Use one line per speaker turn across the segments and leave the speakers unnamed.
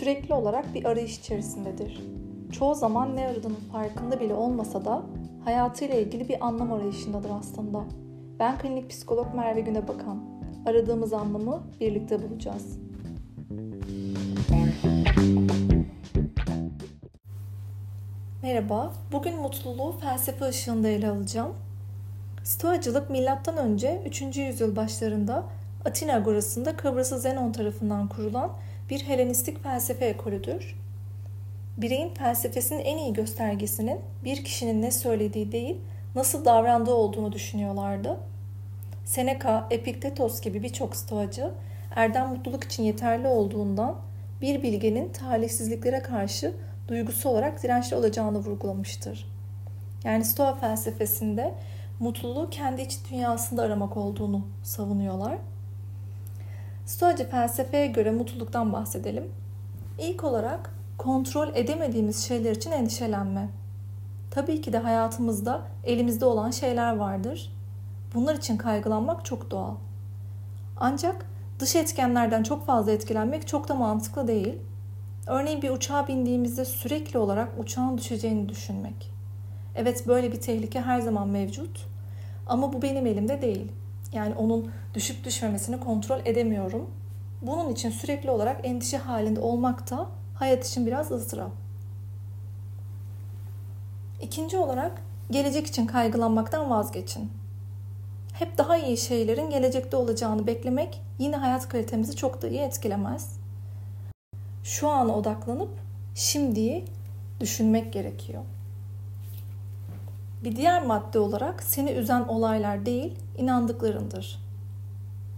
sürekli olarak bir arayış içerisindedir. Çoğu zaman ne aradığının farkında bile olmasa da hayatıyla ilgili bir anlam arayışındadır aslında. Ben klinik psikolog Merve Güne Bakan. Aradığımız anlamı birlikte bulacağız. Merhaba, bugün mutluluğu felsefe ışığında ele alacağım. Stoacılık milattan önce 3. yüzyıl başlarında Atina Agorası'nda Kıbrıs'ı Zenon tarafından kurulan bir Helenistik felsefe ekolüdür. Bireyin felsefesinin en iyi göstergesinin bir kişinin ne söylediği değil, nasıl davrandığı olduğunu düşünüyorlardı. Seneca, Epiktetos gibi birçok stoacı erdem mutluluk için yeterli olduğundan bir bilgenin talihsizliklere karşı duygusu olarak dirençli olacağını vurgulamıştır. Yani Stoa felsefesinde mutluluğu kendi iç dünyasında aramak olduğunu savunuyorlar. Stoacı felsefeye göre mutluluktan bahsedelim. İlk olarak kontrol edemediğimiz şeyler için endişelenme. Tabii ki de hayatımızda elimizde olan şeyler vardır. Bunlar için kaygılanmak çok doğal. Ancak dış etkenlerden çok fazla etkilenmek çok da mantıklı değil. Örneğin bir uçağa bindiğimizde sürekli olarak uçağın düşeceğini düşünmek. Evet böyle bir tehlike her zaman mevcut ama bu benim elimde değil. Yani onun düşüp düşmemesini kontrol edemiyorum. Bunun için sürekli olarak endişe halinde olmak da hayat için biraz ızdırap. İkinci olarak gelecek için kaygılanmaktan vazgeçin. Hep daha iyi şeylerin gelecekte olacağını beklemek yine hayat kalitemizi çok da iyi etkilemez. Şu ana odaklanıp şimdiyi düşünmek gerekiyor. Bir diğer madde olarak seni üzen olaylar değil, inandıklarındır.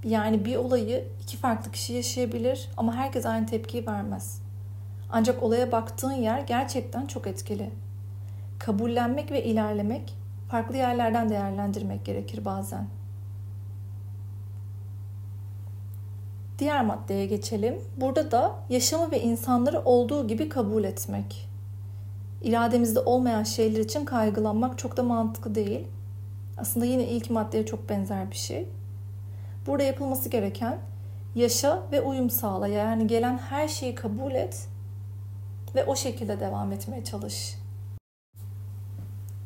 Yani bir olayı iki farklı kişi yaşayabilir ama herkes aynı tepkiyi vermez. Ancak olaya baktığın yer gerçekten çok etkili. Kabullenmek ve ilerlemek, farklı yerlerden değerlendirmek gerekir bazen. Diğer maddeye geçelim. Burada da yaşamı ve insanları olduğu gibi kabul etmek. İrademizde olmayan şeyler için kaygılanmak çok da mantıklı değil. Aslında yine ilk maddeye çok benzer bir şey. Burada yapılması gereken yaşa ve uyum sağla. Yani gelen her şeyi kabul et ve o şekilde devam etmeye çalış.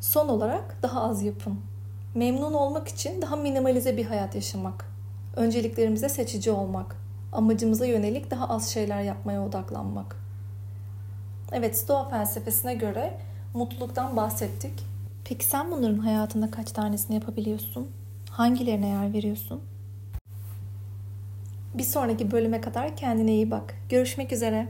Son olarak daha az yapın. Memnun olmak için daha minimalize bir hayat yaşamak. Önceliklerimize seçici olmak. Amacımıza yönelik daha az şeyler yapmaya odaklanmak. Evet, Stoa felsefesine göre mutluluktan bahsettik. Peki sen bunların hayatında kaç tanesini yapabiliyorsun? Hangilerine yer veriyorsun? Bir sonraki bölüme kadar kendine iyi bak. Görüşmek üzere.